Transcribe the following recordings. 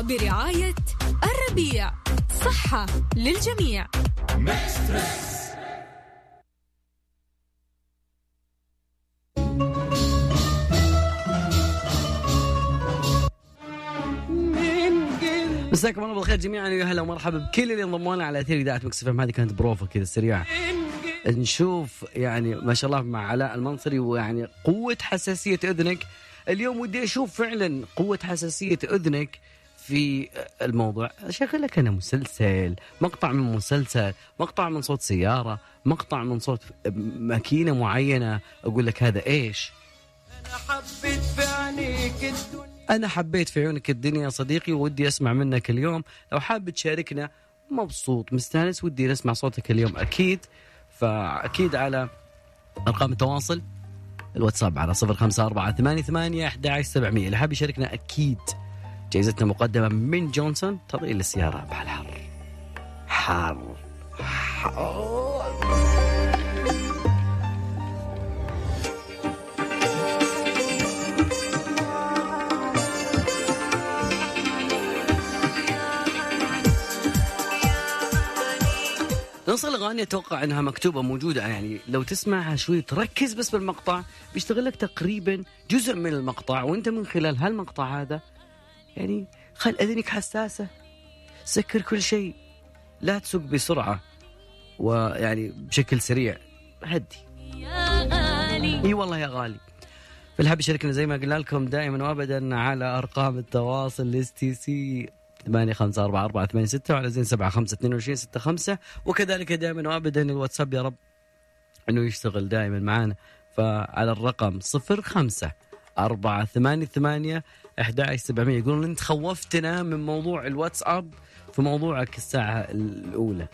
برعاية الربيع. صحة للجميع. مساكم الله بالخير جميعا. يا هلا ومرحبا بكل اللي انضموا لنا على أثير إذاعة Mix هذه كانت بروفا كذا سريعة. نشوف يعني ما شاء الله مع علاء المنصري ويعني قوة حساسية أذنك. اليوم ودي أشوف فعلا قوة حساسية أذنك. في الموضوع. اشغل لك أنا مسلسل مقطع من مسلسل مقطع من صوت سيارة مقطع من صوت ماكينة معينة. أقول لك هذا إيش؟ أنا حبيت في عينيك الدنيا. أنا حبيت في عيونك الدنيا صديقي ودي أسمع منك اليوم. لو حاب تشاركنا مبسوط مستانس ودي نسمع صوتك اليوم أكيد. فأكيد على أرقام التواصل. الواتساب على صفر خمسة أربعة ثمانية ثمانية أحد عشر سبعمية. اللي حاب يشاركنا أكيد جائزتنا مقدمة من جونسون تضيل السيارة بحر حر حر نص الأغاني أتوقع إنها مكتوبة موجودة. يعني لو تسمعها شوي تركز بس بالمقطع. بيشتغل لك تقريبا جزء من المقطع وأنت من خلال هالمقطع هذا يعني خل أذنك حساسة. سكر كل شيء. لا تسوق بسرعة. ويعني بشكل سريع. هدي. إي والله يا غالي. فاللي حاب يشاركنا زي ما قلنا لكم دائما وابدا على أرقام التواصل ال STC ثمانية خمسة أربعة أربعة ثمانية ستة وعلى زين سبعة خمسة اثنين وعشرين ستة خمسة. وكذلك دائما وأبدا الواتساب يا رب أنه يشتغل دائما معنا فعلى الرقم صفر خمسة أربعة ثمانية ثمانية أحد عشر سبعمية. يقولون أنت خوفتنا من موضوع الواتساب في موضوعك الساعة الأولى.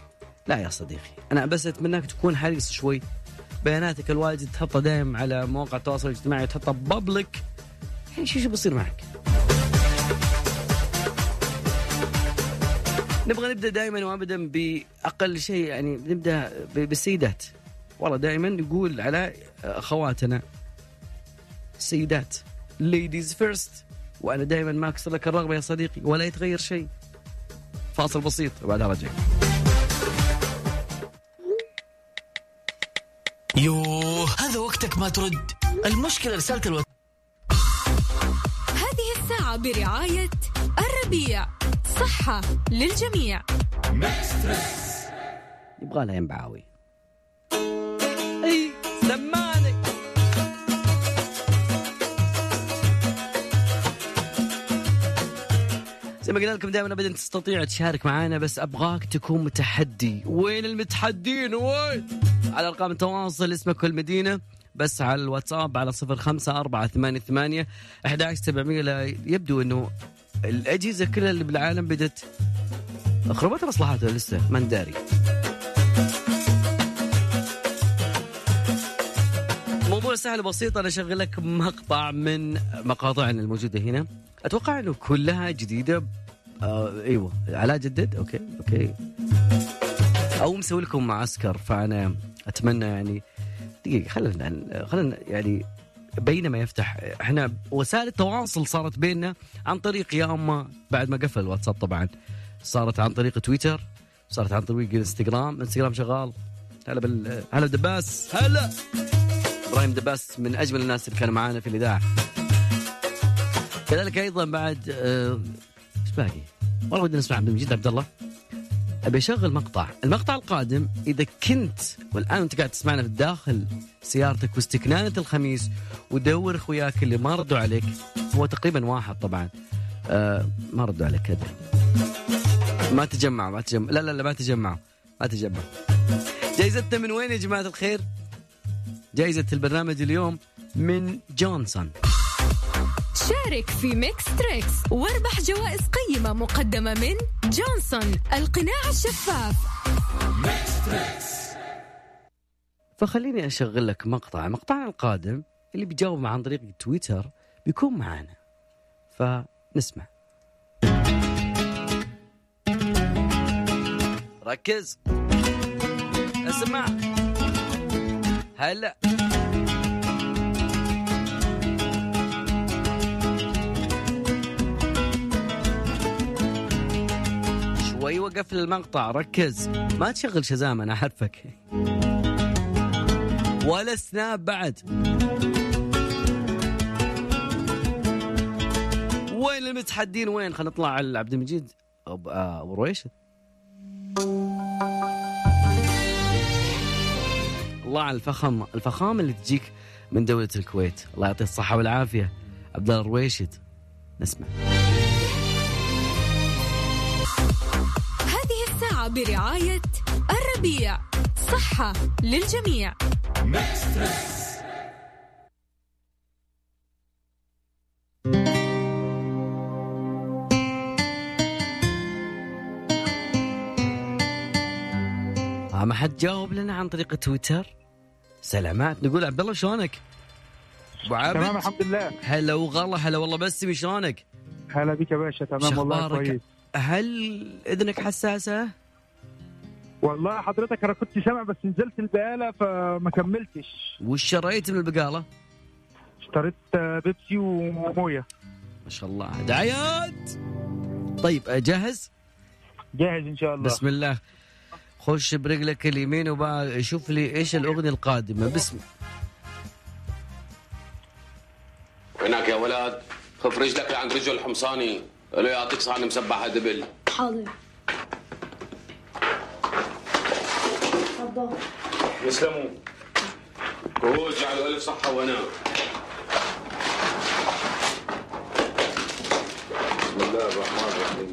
لا يا صديقي أنا بس أتمناك تكون حريص شوي. بياناتك الواجد تحطها دائما على مواقع التواصل الاجتماعي تحطها بابليك يعني شو شو بيصير معك؟ نبغى نبدأ دائما وابدا بأقل شيء يعني نبدأ بالسيدات. والله دائما يقول على أخواتنا السيدات ladies first وأنا دائما ما أكسر لك الرغبة يا صديقي ولا يتغير شيء. فاصل بسيط وبعدها رجع. يوه هذا وقتك ما ترد. المشكلة رسالة الواتساب هذه الساعة برعاية الربيع. صحة للجميع. يبغى لها ينبعاوي. إي سمعني زي ما قلنا لكم دائما ابدا تستطيع تشارك معنا بس أبغاك تكون متحدي. وين المتحدين؟ وين؟ على أرقام التواصل اسمك والمدينة بس على الواتساب على صفر خمسة أربعة ثمانية ثمانية أحد عشر سبعمية. يبدو أنه الأجهزة كلها اللي بالعالم بدت خربت مصلحتها لسه ما نداري موضوع سهل بسيط أنا أشغل لك مقطع من مقاطعنا الموجودة هنا. أتوقع إنه كلها جديدة. آه إيوه. علاء جدد okay okay. أو مسوي لكم معسكر. فأنا أتمنى يعني دقيقة خلينا خلينا يعني بينما يفتح. إحنا وسائل التواصل صارت بيننا عن طريق يا أما بعد ما قفل الواتساب طبعا صارت عن طريق تويتر صارت عن طريق الانستغرام إنستغرام شغال. هلا بال هلا دباس. هلا. إبراهيم دباس من أجمل الناس اللي كانوا معانا في الإذاعة. كذلك أيضا بعد آه، إيش باقي؟ والله ودنا نسمع عبد المجيد عبد الله. أبي أشغل مقطع، المقطع القادم إذا كنت والآن أنت قاعد تسمعنا في داخل سيارتك واستكنانة الخميس ودور أخوياك اللي ما ردوا عليك. هو تقريبا واحد طبعا. آه ما ردوا عليك كذا. ما تجمعوا ما تجمعوا. لا لا لا ما تجمعوا. ما تجمعوا. جائزتنا من وين يا جماعة الخير؟ جائزة البرنامج اليوم من جونسون. شارك في Mix Trix واربح جوائز قيمة مقدمة من جونسون القناع الشفاف. فخليني أشغل لك مقطع مقطعنا القادم اللي بيجاوب عن طريق تويتر بيكون معانا. فنسمع. ركز. اسمع. هلا. وقفل المقطع ركز. ما تشغل شزام أنا اعرفك ولا سناب بعد. وين المتحدين؟ وين؟ خلينا نطلع على عبد المجيد. ابو آه، أبو رويشد الله على الفخم. الفخامة اللي تجيك من دولة الكويت. الله يعطيه الصحة والعافية. عبد الله الرويشد نسمع. برعاية الربيع صحة للجميع ما حد جاوب لنا عن طريق تويتر سلامات نقول عبد الله شلونك؟ أبو تمام عابد الحمد لله هلا وغلا هلا والله بسمي شلونك؟ هلا بك يا باشا تمام والله شخبارك؟ كويس هل إذنك حساسة؟ والله حضرتك أنا كنت سامع بس نزلت البقالة فما كملتش. وش شريت من البقالة؟ اشتريت بيبسي وموية. ما شاء الله. دعايات طيب آه، جاهز؟ جاهز إن شاء الله. بسم الله. خش برجلك اليمين وبقى شوف لي إيش الأغنية القادمة. بسم هناك يا ولد خف رجلك لعند رجل الحمصاني له يعطيك صحن مسبحة دبل حاضر. يسلموا. هو جعلوا ألف صحة وأنا بسم الله الرحمن الرحيم.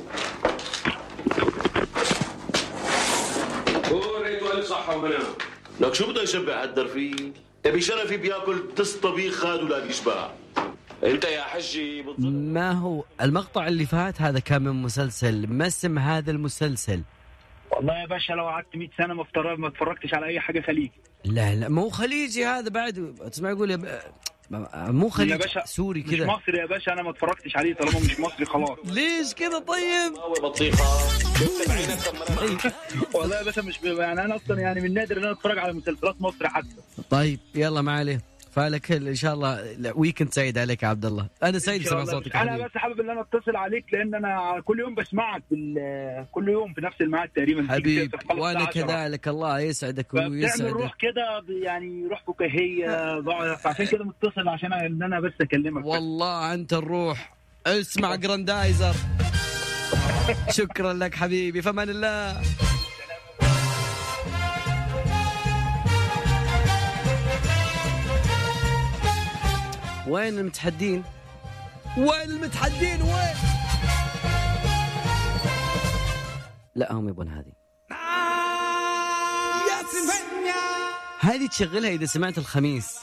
هو ريتوا ألف صحة وأنا لك شو بده يشبع هالدرفيل؟ أبي شرفي بياكل تس طبيخ هاد ولا بيشبع. أنت يا حجي ما هو المقطع اللي فات هذا كان من مسلسل. ما اسم هذا المسلسل؟ والله يا باشا لو قعدت 100 سنة ما ما اتفرجتش على أي حاجة خليجي. لا لا مو خليجي هذا بعد. تسمع يقول يا ب... مو يا خليجي باشا سوري مش كذا مصري يا باشا أنا ما اتفرجتش عليه طالما مش مصري خلاص. ليش كذا طيب؟ طيب والله يا باشا مش ب- يعني أنا أصلا يعني من نادر إن أنا أتفرج على مسلسلات مصر حتى. طيب يلا ما عليه. فلك إن شاء الله ويكند سعيد عليك يا عبد الله. أنا سعيد إن شاء سمع الله. صوتك أنا. بس حابب إن أنا أتصل عليك لأن أنا كل يوم بسمعك بال... كل يوم في نفس الميعاد تقريبا. حبيب وأنا الساعة 10. كذلك الله يسعدك ويسعدك روح كده يعني روح فكاهية فعشان كده متصل عشان إن أنا بس أكلمك. والله أنت الروح. اسمع جراندايزر شكرا لك حبيبي فمان الله. وين المتحدين؟ وين المتحدين؟ وين؟ لا هم يبون هذه. هذه تشغلها إذا سمعت الخميس.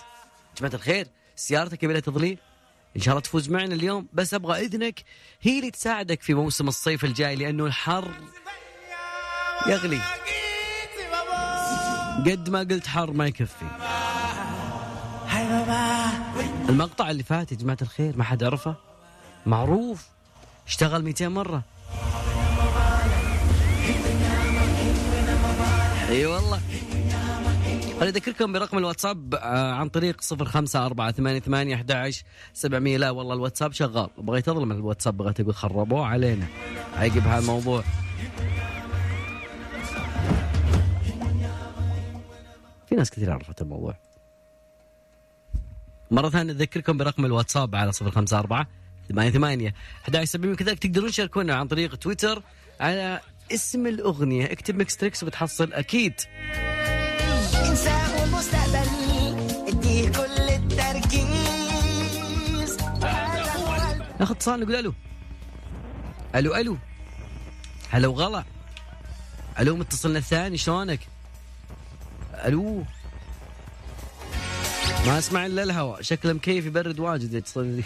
جماعة الخير سيارتك يبي لها تظليل؟ إن شاء الله تفوز معنا اليوم بس أبغى إذنك هي اللي تساعدك في موسم الصيف الجاي لأنه الحر يغلي. قد ما قلت حر ما يكفي. المقطع اللي فات يا جماعة الخير ما حد عرفه؟ معروف. اشتغل 200 مرة. أي والله. خليني أذكركم برقم الواتساب آه، عن طريق 05488 700 لا والله الواتساب شغال. بغيت اظلم الواتساب بغيت أقول خربوه علينا. عقب هالموضوع. في ناس كثير عرفت الموضوع. مرة ثانية أذكركم برقم الواتساب على 054 88 11700 كذلك تقدرون تشاركونا عن طريق تويتر على اسم الأغنية. اكتب Mix Trix وبتحصل أكيد. إنسان ومستقبل اديه كل التركيز. ناخذ اتصال نقول ألو. ألو ألو. هلا وغلا. ألو متصلنا الثاني شلونك؟ ألو. ما اسمع الا الهواء شكله مكيف يبرد واجد خلينا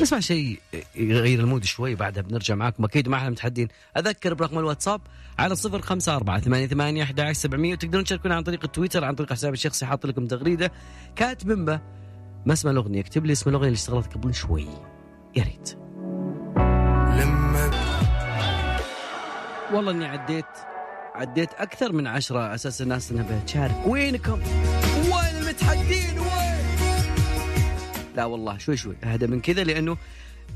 نسمع شيء يغير المود شوي بعدها بنرجع معاكم أكيد ما إحنا متحدين. أذكر برقم الواتساب على صفر خمسة أربعة ثمانية ثمانية أحد سبعمية وتقدرون تشاركونا عن طريق التويتر عن طريق حسابي الشخصي حاط لكم تغريدة. كاتب بمبة ما اسم الأغنية اكتب لي اسم الأغنية اللي اشتغلت قبل شوي. يا ريت. والله إني عديت عديت أكثر من عشرة أساس الناس إنها بتشارك. وينكم؟ وين المتحدين؟ وين؟ لا والله شوي شوي. اهدى من كذا لأنه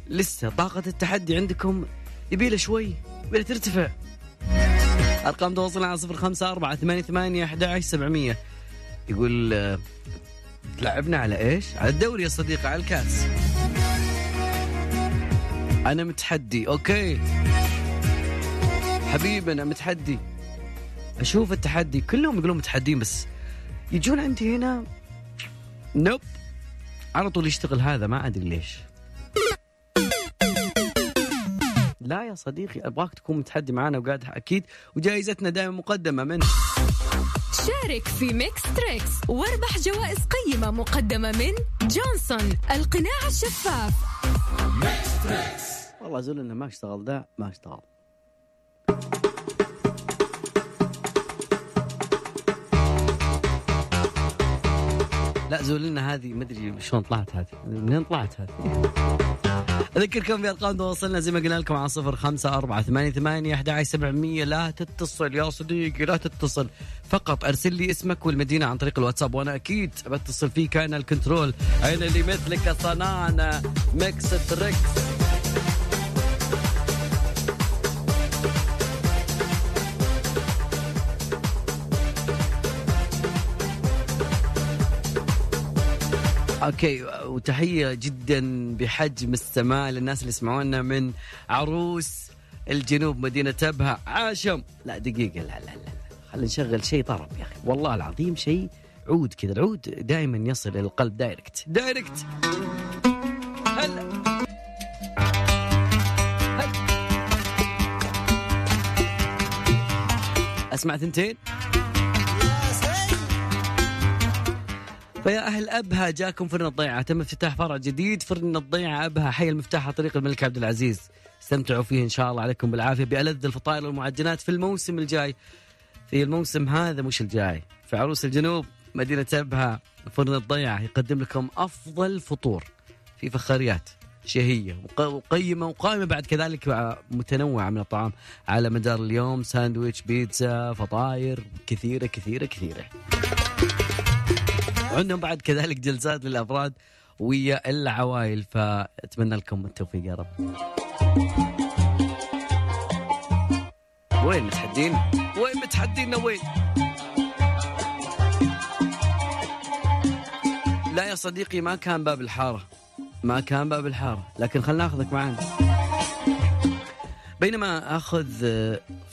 لسه طاقة التحدي عندكم يبيله شوي يبيله ترتفع. أرقام تواصلنا على صفر خمسة أربعة ثمانية ثمانية أحد سبعمية. يقول آه، تلعبنا على إيش؟ على الدوري يا صديقي على الكاس. أنا متحدي أوكي. حبيبي أنا متحدي. أشوف التحدي كلهم يقولون متحدين بس يجون عندي هنا noob على طول يشتغل هذا ما أدري ليش. لا يا صديقي أبغاك تكون متحدي معنا وقاعد أكيد وجائزتنا دائما مقدمة من شارك في Mix Trix واربح جوائز قيمة مقدمة من جونسون القناع الشفاف. والله زول إنه ما اشتغل ده ما اشتغل. لا زول لنا هذه ما أدري شلون طلعت هذه. منين طلعت هذه؟ أذكركم بارقام تواصلنا زي ما قلنا لكم على صفر خمسة أربعة ثمانية ثمانية أحد سبعمية. لا تتصل يا صديقي لا تتصل. فقط أرسل لي اسمك والمدينة عن طريق الواتساب وأنا أكيد بتصل فيك أنا ال control أنا اللي مثلك صنعنا Mix Trix. okay وتحية جدا بحجم السماء للناس اللي يسمعونا من عروس الجنوب مدينة ابها عاشم. لا دقيقة لا لا لا. خلينا نشغل شيء طرب يا أخي. والله العظيم شيء عود كذا. العود دائما يصل إلى القلب direct. direct. هلا. هلا. أسمع ثنتين. فيا أهل أبها جاكم فرن الضيعة. تم افتتاح فرع جديد فرن الضيعة أبها. حي المفتاح على طريق الملك عبد العزيز. استمتعوا فيه إن شاء الله. عليكم بالعافية. بألذ الفطائر والمعجنات في الموسم الجاي. في الموسم هذا مش الجاي. في عروس الجنوب مدينة أبها فرن الضيعة. يقدم لكم أفضل فطور في فخاريات شهية. وق- وقيمة وقائمة بعد كذلك متنوعة من الطعام. على مدار اليوم ساندويتش بيتزا فطاير كثيرة كثيرة كثيرة. وعندهم بعد كذلك جلسات للأفراد ويا العوائل فأتمنى لكم التوفيق يا رب. وين متحدين؟ وين متحدينا وين؟ لا يا صديقي ما كان باب الحارة ما كان باب الحارة لكن خلنا ناخذك معنا. بينما أخذ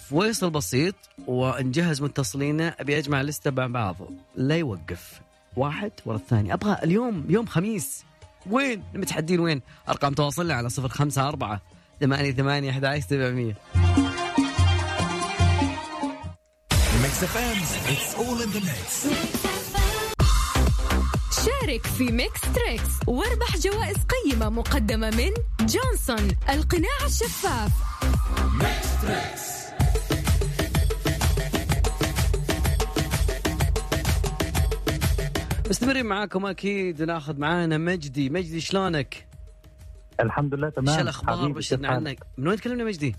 فويصل بسيط ونجهز متصلينا أبي أجمع لستة مع بعض لا يوقف واحد ورا الثاني. أبغى اليوم يوم خميس. وين؟ المتحدين وين؟ أرقام تواصلنا على صفر خمسة أربعة ثمانية ثمانية أحد عشر سبعمية. شارك في Mix Trix واربح جوائز قيمة مقدمة من جونسون القناع الشفاف. مستمرين معاكم أكيد وناخذ معانا مجدي مجدي شلونك؟ الحمد لله تمام إيش الأخبار حبيبي، بشرنا؟ عنك من وين تكلمنا مجدي؟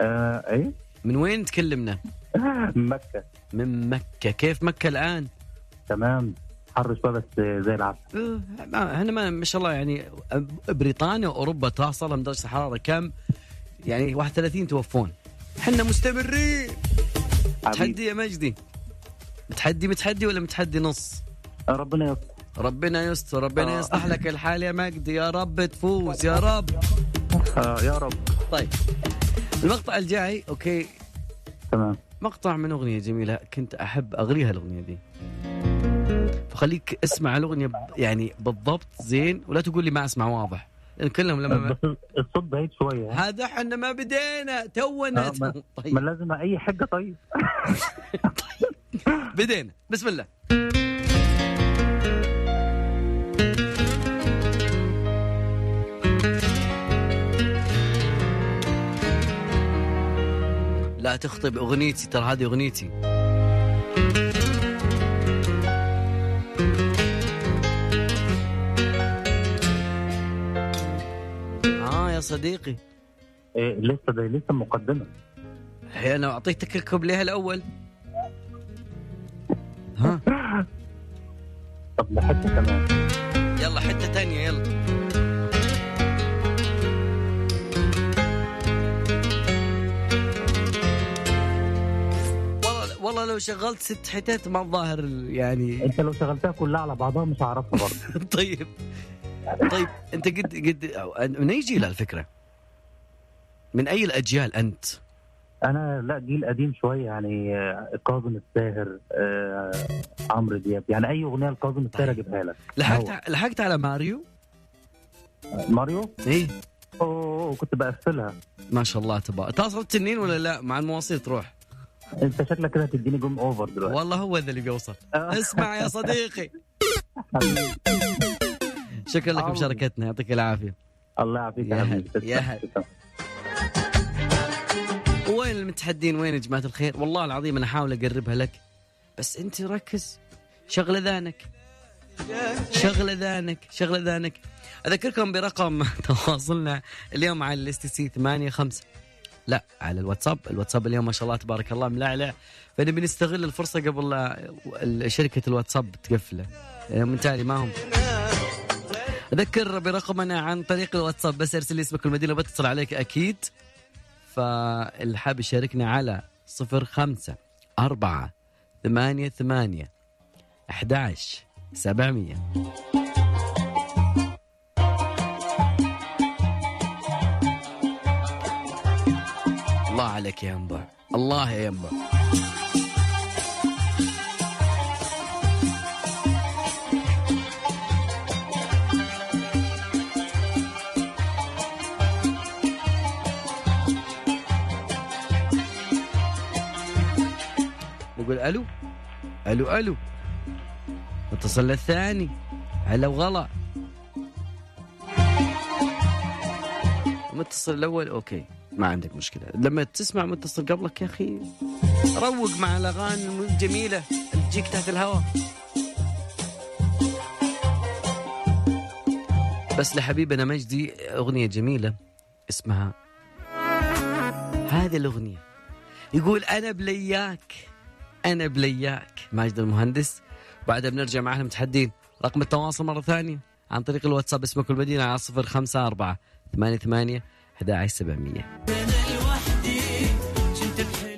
آه إيه من وين تكلمنا؟ مكة من مكة كيف مكة الآن؟ تمام حر شوية بس زي العسل آه، ما- إحنا ما ما شاء الله يعني بريطانيا وأوروبا توصل درجه الحراره كم؟ يعني 31 توفون. إحنا مستمرين. تحدي يا مجدي. متحدي متحدي ولا متحدي نص؟ ربنا يستر ربنا يستر ربنا آه. يصلح لك الحال يا مجدي يا رب تفوز يا رب. آه يا رب طيب المقطع الجاي أوكي تمام مقطع من أغنية جميلة كنت أحب أغريها الأغنية دي. فخليك اسمع الأغنية يعني بالضبط زين ولا تقول لي ما أسمع واضح. لأن كلهم لما الصوت بعيد شوية ها؟ هذا إحنا ما بدينا تونا آه، ما- تو- ما طيب لازم أي حاجة طيب بدينا. بسم الله. لا تخطب أغنيتي ترى هذه أغنيتي. آه يا صديقي. إيه لسه ده لسه مقدمة. هي أنا أعطيتك الكوب ليها الأول. طب لحتة كمان. يلا حتة تانية يلا. والله لو شغلت ست حتت ما الظاهر يعني. انت لو شغلتها كلها على بعضها مش هعرفها برضه. طيب. طيب انت قد قد من اي جيل الفكرة؟ من أي الأجيال أنت؟ أنا لا جيل قديم شوية يعني آه، كاظم الساهر آه، عمرو دياب. يعني أي أغنية لكاظم الساهر أجيبها لك. لحقت لحقت على ماريو؟ ماريو؟ إيه. أوه كنت بقفلها. ما شاء الله تبارك. تصل التنين ولا لا؟ مع المواصيل تروح. أنت شكلك كده هتديني game over دلوقتي. والله هو ذا اللي بيوصل. آه. اسمع يا صديقي. شكرا لك عظيم. بمشاركتنا يعطيك العافية. الله يعافيك يا حبيبي. وين المتحدين؟ وين يا جماعة الخير؟ والله العظيم أنا احاول أقربها لك بس أنت ركز. شغل اذانك شغل اذانك شغل اذانك أذكركم برقم تواصلنا اليوم على ال STC 8 5 لا على الواتساب. الواتساب اليوم ما شاء الله تبارك الله ملعلع فنبي نستغل الفرصة قبل شركة الواتساب تقفله. يعني من تالي ما هم. أذكر برقمنا عن طريق الواتساب بس ارسل لي اسمك والمدينة بتصل عليك أكيد. فاللي حاب يشاركنا على صفر خمسة أربعة ثمانية ثمانية أحد عشر سبعمية. الله عليك يا ينبع. الله يا ينبع. نقول ألو. ألو ألو. اتصل الثاني. هلا وغلا. متصل الأول؟ أوكي ما عندك مشكلة. لما تسمع متصل قبلك يا أخي روق مع الأغاني الجميلة اللي تجيك تحت الهواء. بس لحبيبنا مجدي أغنية جميلة اسمها هذه الأغنية. يقول أنا بلياك. أنا بلياك. ماجد المهندس. بعدها بنرجع معنا متحدين رقم التواصل مرة ثانية عن طريق الواتساب اسمك والمدينة على صفر خمسة أربعة ثمانية ثمانية 11700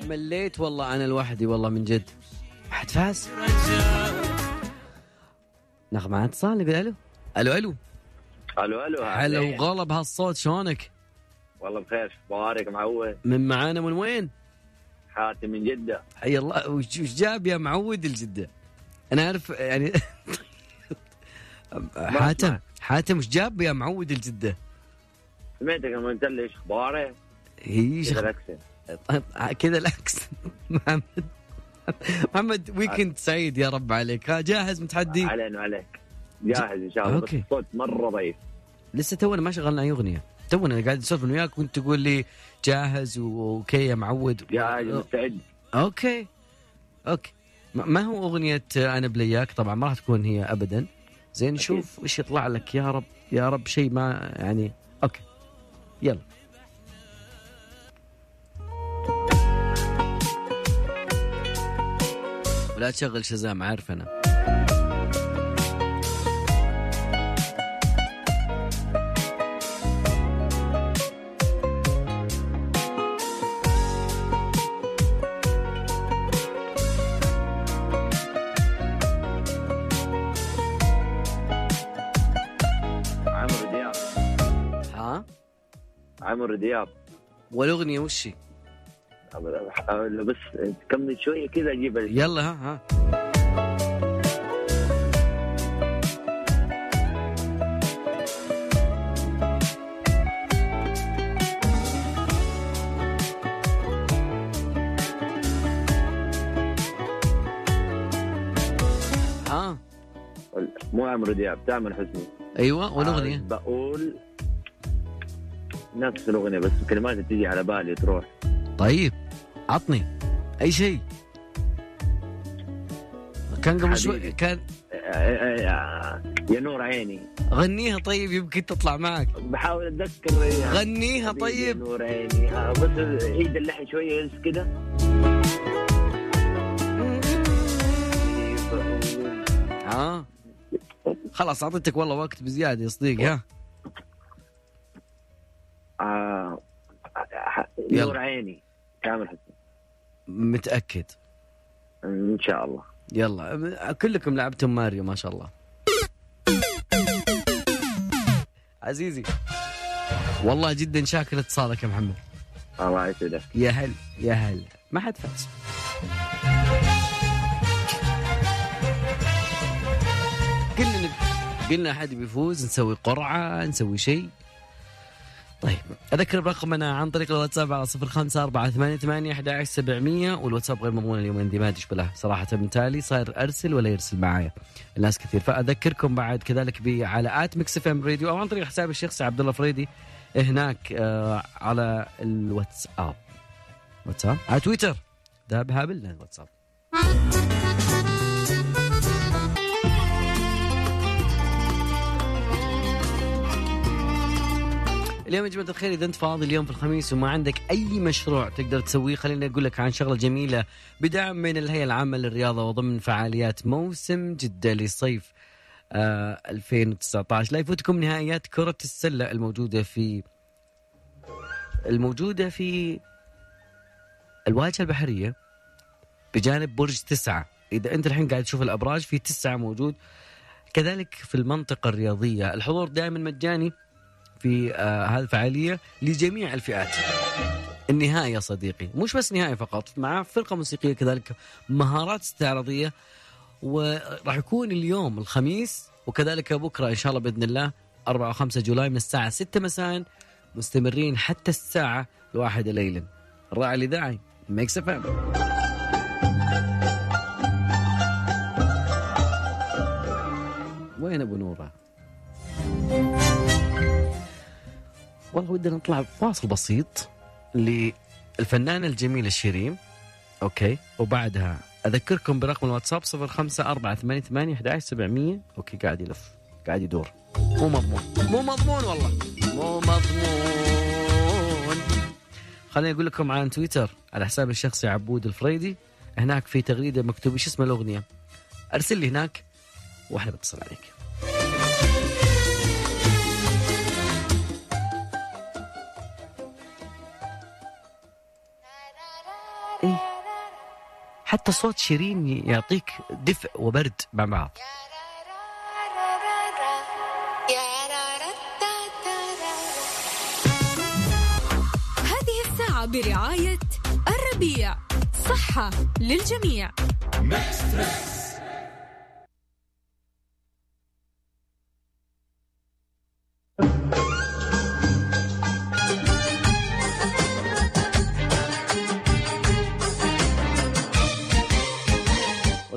مليت والله أنا لوحدي والله من جد. حد فاز؟ ناخذ معنا اتصال نقول ألو. ألو ألو. ألو ألو هلا. أهلين. وغلا بهالصوت شلونك؟ والله بخير أخبارك؟ معود من معانا من وين؟ حاتم من جدة. حي الله. وش جاب يا معود الجدة؟ أنا أعرف يعني حاتم حاتم وش جاب يا معود الجدة؟ سمعتك لما قلت لي إيش أخبارك؟ هي كذا. ال accent. كذا العكس محمد محمد weekend سعيد يا رب عليك. ها جاهز متحدي؟ علينا وعليك. جاهز إن شاء الله. الصوت مرة ضعيف. لسه تونا ما شغلنا أي أغنية. تونا قاعد نسولف أنا وياك وانت تقول لي جاهز و okay يا معود. جاهز مستعد okay. okay. ما هو أغنية أنا بلياك؟ طبعا ما راح تكون هي ابدا. زين نشوف إيش يطلع لك. يا رب يا رب شيء ما يعني okay. يلا. ولا تشغل شزام عارف أنا. عمرو دياب. والاغنيه وش هي؟ بس كمل شوية كذا أجيب يلا ها ها. ها. مو عمرو دياب تامر حسني. أيوه والاغنيه بقول نفس الأغنية بس كلمات تجي على بالي تروح. طيب عطني. أي شيء. كان قبل شوي. كان يا نور عيني. غنيها طيب يمكن تطلع معك. بحاول أتذكر غنيها حبيبي يا طيب. نور عيني. آه، بس عيد اللحن شوية يلس كده. ها خلاص أعطيتك والله وقت بزيادة يا صديقي ها. آه،. نور عيني. تامر حسني. متأكد؟ إن شاء الله. يلا. كلكم لعبتم ماريو ما شاء الله. عزيزي. والله جدا شاكر اتصالك يا محمد. الله يسعدك. يا هل يا هل ما حد فاز. قلنا قلنا أحد بيفوز نسوي قرعة نسوي شيء. طيب أذكر برقمنا عن طريق الواتساب على صفر خمسة أربعة ثمانية ثمانية أحد عشر سبعمية والواتساب غير مضمون اليوم إيش بله صراحة من تالي صاير أرسل ولا يرسل معايا. الناس كثير. فأذكركم بعد كذلك على at Mix FM Radio أو عن طريق حسابي الشخصي عبد الله فريدي هناك آه على الواتساب. واتساب؟ على تويتر. ذهب هابل الواتساب اليوم يا جماعة الخير إذا أنت فاضي اليوم في الخميس وما عندك أي مشروع تقدر تسويه خليني أقول لك عن شغلة جميلة بدعم من الهيئة العامة للرياضة وضمن فعاليات موسم جدة لصيف آه 2019 لا يفوتكم نهائيات كرة السلة الموجودة في الموجودة في الواجهة البحرية بجانب برج تسعة. إذا أنت الحين قاعد تشوف الأبراج في تسعة موجود. كذلك في المنطقة الرياضية. الحضور دائما مجاني. في آه هذه الفعالية لجميع الفئات. النهائي يا صديقي مش بس نهائي فقط مع فرقة موسيقية كذلك مهارات استعراضية وراح يكون اليوم الخميس وكذلك بكرة إن شاء الله بإذن الله 4 و5 July من الساعة 6 مساء مستمرين حتى الساعة الواحدة ليلا. الراعي الاذاعي Mix FM وين أبو نورة؟ والله ودنا نطلع فاصل بسيط للفنانة الجميلة شيرين okay. وبعدها أذكركم برقم الواتساب 05 4 8 8 11 700 okay قاعد يلف قاعد يدور. مو مضمون. مو مضمون والله. مو مضمون. خليني أقول لكم عن تويتر على حسابي الشخصي عبود الفريدي. هناك في تغريدة مكتوب إيش اسم الأغنية؟ أرسل لي هناك وأحنا بتصل عليك. حتى صوت شيرين يعطيك دفء وبرد مع بعض. هذه الساعة برعاية الربيع. صحة للجميع.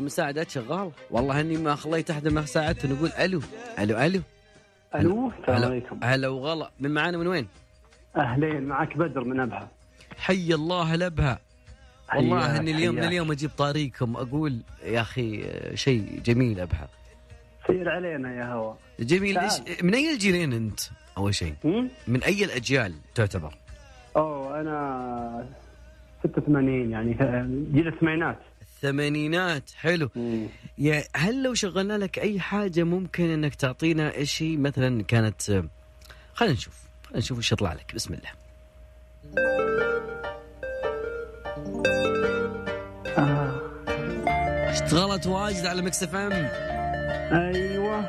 والمساعدات شغال. والله إني ما خليت أحد ما ساعدته نقول ألو. ألو ألو. ألو السلام عليكم. هلا وغلا. من معانا من وين؟ أهلين معك بدر من أبها. حي الله لبها والله إني اليوم من. اليوم أجيب طريقكم أقول يا أخي شيء جميل أبها. سير علينا يا هوا. جميل. إيش من اي الجيلين أنت؟ أول شيء؟ من أي الأجيال تعتبر؟ أوه أنا 86 يعني جيل الثمانينات. الثمانينات. حلو. يا هل لو شغلنا لك أي حاجة ممكن إنك تعطينا شيء مثلا كانت آه، خلينا نشوف خلينا نشوف إيش يطلع لك. بسم الله. آه. اشتغلت واجد على Mix FM؟ أيوه.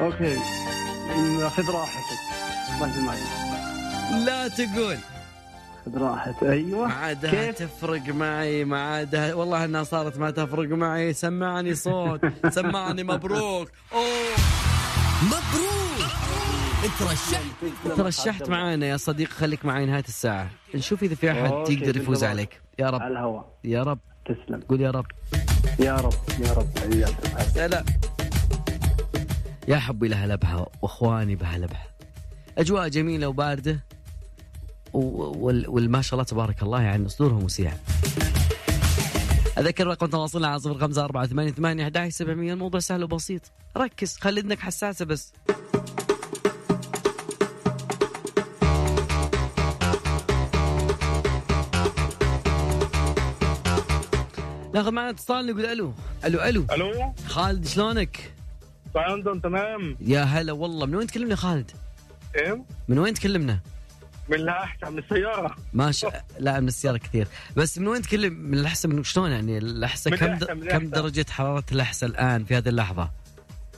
okay. خذ راحتك. الله يجمعك لا تقول. خذ راحتك أيوه. ما عادها كيف؟ تفرق معي ما عادها. والله إنها صارت ما تفرق معي. سمعني صوت. سمعني مبروك. أوه. مبروك. ترشحت ترشحت معانا يا صديق. خليك معي نهاية الساعة. نشوف إذا في أحد يقدر يفوز. عليك. يا رب. على الهوا يا رب. تسلم. قول يا رب. يا رب يا رب. حياك سلام يا حبي لها لبها وأخواني بها لبها. أجواء جميلة وباردة. والما شاء الله تبارك الله يعني صدورهم وسيعة. أذكر رقم تواصلنا على صفر خمسة أربعة ثمانية ثمانية أحد سبعمية. الموضوع سهل وبسيط. ركز خلي إذنك حساسة بس. ناخذ معنا اتصال نقول ألو. ألو ألو. ألو. خالد شلونك؟ ساوندون تمام؟ يا هلا والله. من وين تكلمنا خالد؟ إيه؟ من وين تكلمنا؟ من لا احسن من السيارة. ما شاء لا من السيارة كثير. بس من وين تكلم من الأحسن؟ من شلون يعني؟ الأحسن من كم د... من كم. درجة حرارة الأحسن الآن في هذه اللحظة؟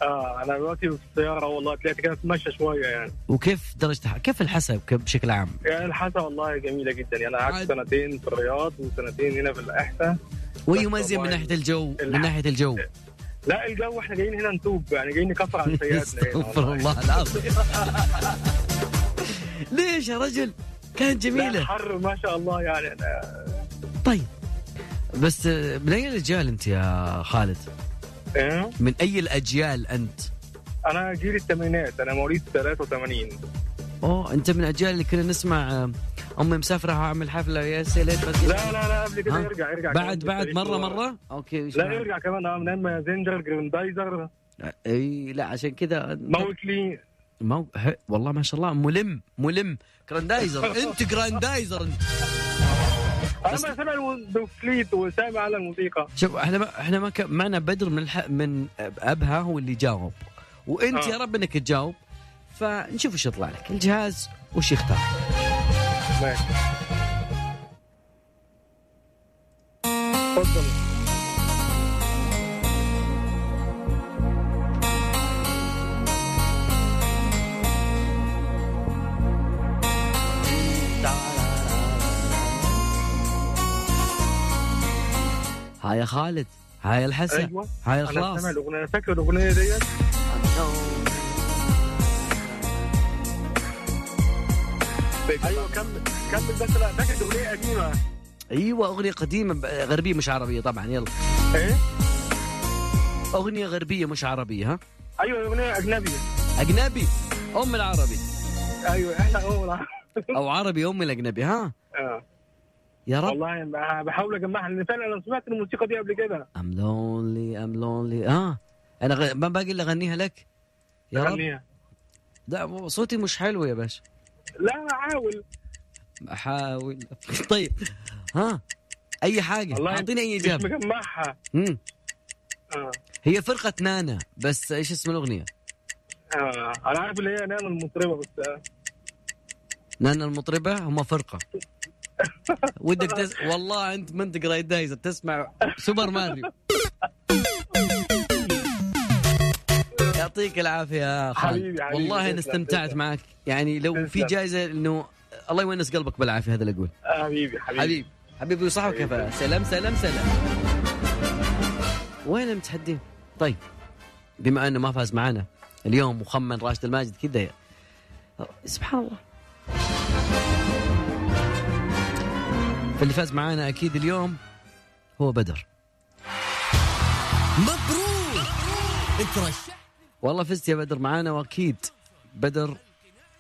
آه أنا دلوقتي في السيارة والله طلعت كده أتمشى شوية يعني. وكيف درجه كيف الحسا بشكل عام؟ يعني الحاسه والله جميلة جدا. يعني أنا قعدت سنتين في الرياض وسنتين هنا في الاحساء ويميز من والله ناحية الجو من ناحية الجو. لا الجو إحنا جايين هنا نتوب يعني جايين نكفر عن سيئاتنا هنا استغفر. الله العظيم. ليش يا رجل؟ كانت جميلة. حر ما شاء الله يعني. أنا طيب. بس من أي الأجيال أنت يا خالد؟ إيه؟ من أي الأجيال أنت؟ أنا جيل الثمانينات أنا مواليد 83 أوه أنت من الأجيال اللي كنا نسمع آه، أمي مسافرة هعمل حفلة يا سيليت بس لا لا لا قبل كده؟ يرجع يرجع بعد بعد مرة مرة؟ أوكي لا؟ يرجع كمان آه من أيام ما زنجر جراندايزر أي لا عشان كذا موتلي مو ه- والله ما شاء الله ملم ملم. جراندايزر انت جراندايزر. انت أنا ما سامع دوفليت وسامع على الموسيقى. شوف إحنا ما إحنا ما معنا بدر من الح... من أبها هو اللي جاوب. وانت آه. يا رب انك تجاوب. فنشوف إيش يطلع لك. الجهاز وش يختار. ماشي. تفضل. هاي يا خالد هاي الحسن أيوه. هاي أنا الخلاص. سامع الأغنية أنا فاكر الأغنية ديت. أيوه كمل كمل بس لا فاكر الاغنيه قديمة. أيوه أغنية قديمة غربية مش عربية طبعا يلا. إيه؟ أغنية غربية مش عربية ها؟ أيوه أغنية اجنبي أجنبي؟ أم العربي. أيوه إحنا أول أو عربي أم الأجنبي ها؟ آه. يا رب. والله بحاول أجمعها لأن فعلا أنا سمعت الموسيقى دي قبل كده. ام لونلي ام لونلي آه. أنا غ... ما باقي إلا أغنيها لك. يا رب. لا صوتي مش حلو يا باشا. لا أحاول. أحاول. طيب. ها؟ أي حاجة؟ أعطيني أي مش إجابة. مجمعها. مم. آه. هي فرقة نانا بس إيش اسم الأغنية؟ آه. أنا عارف اللي هي نانا المطربة بس آه. نانا المطربة؟ هم فرقة. ودك تس... والله أنت ما أنت جراندايزر تسمع سوبر ماريو. يعطيك العافية يا خالد. حبيبي، والله أنا استمتعت. معك. يعني لو في. جائزة إنه الله يونس قلبك بالعافية هذا اللي أقول. حبيبي حبيبي. حبيبي حبيبي وصحبك يا سلام سلام سلام. وين المتحدين؟ طيب بما أنه ما فاز معنا اليوم مخمن راشد الماجد كذا سبحان الله. فاللي فاز معانا أكيد اليوم هو بدر. مبروك! انت رشح والله فزت يا بدر معانا وأكيد بدر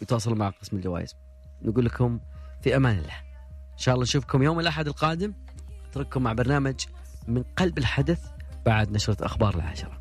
يتواصل مع قسم الجوائز. نقول لكم في أمان الله. إن شاء الله نشوفكم يوم الأحد القادم. أترككم مع برنامج من قلب الحدث بعد نشرة أخبار العشره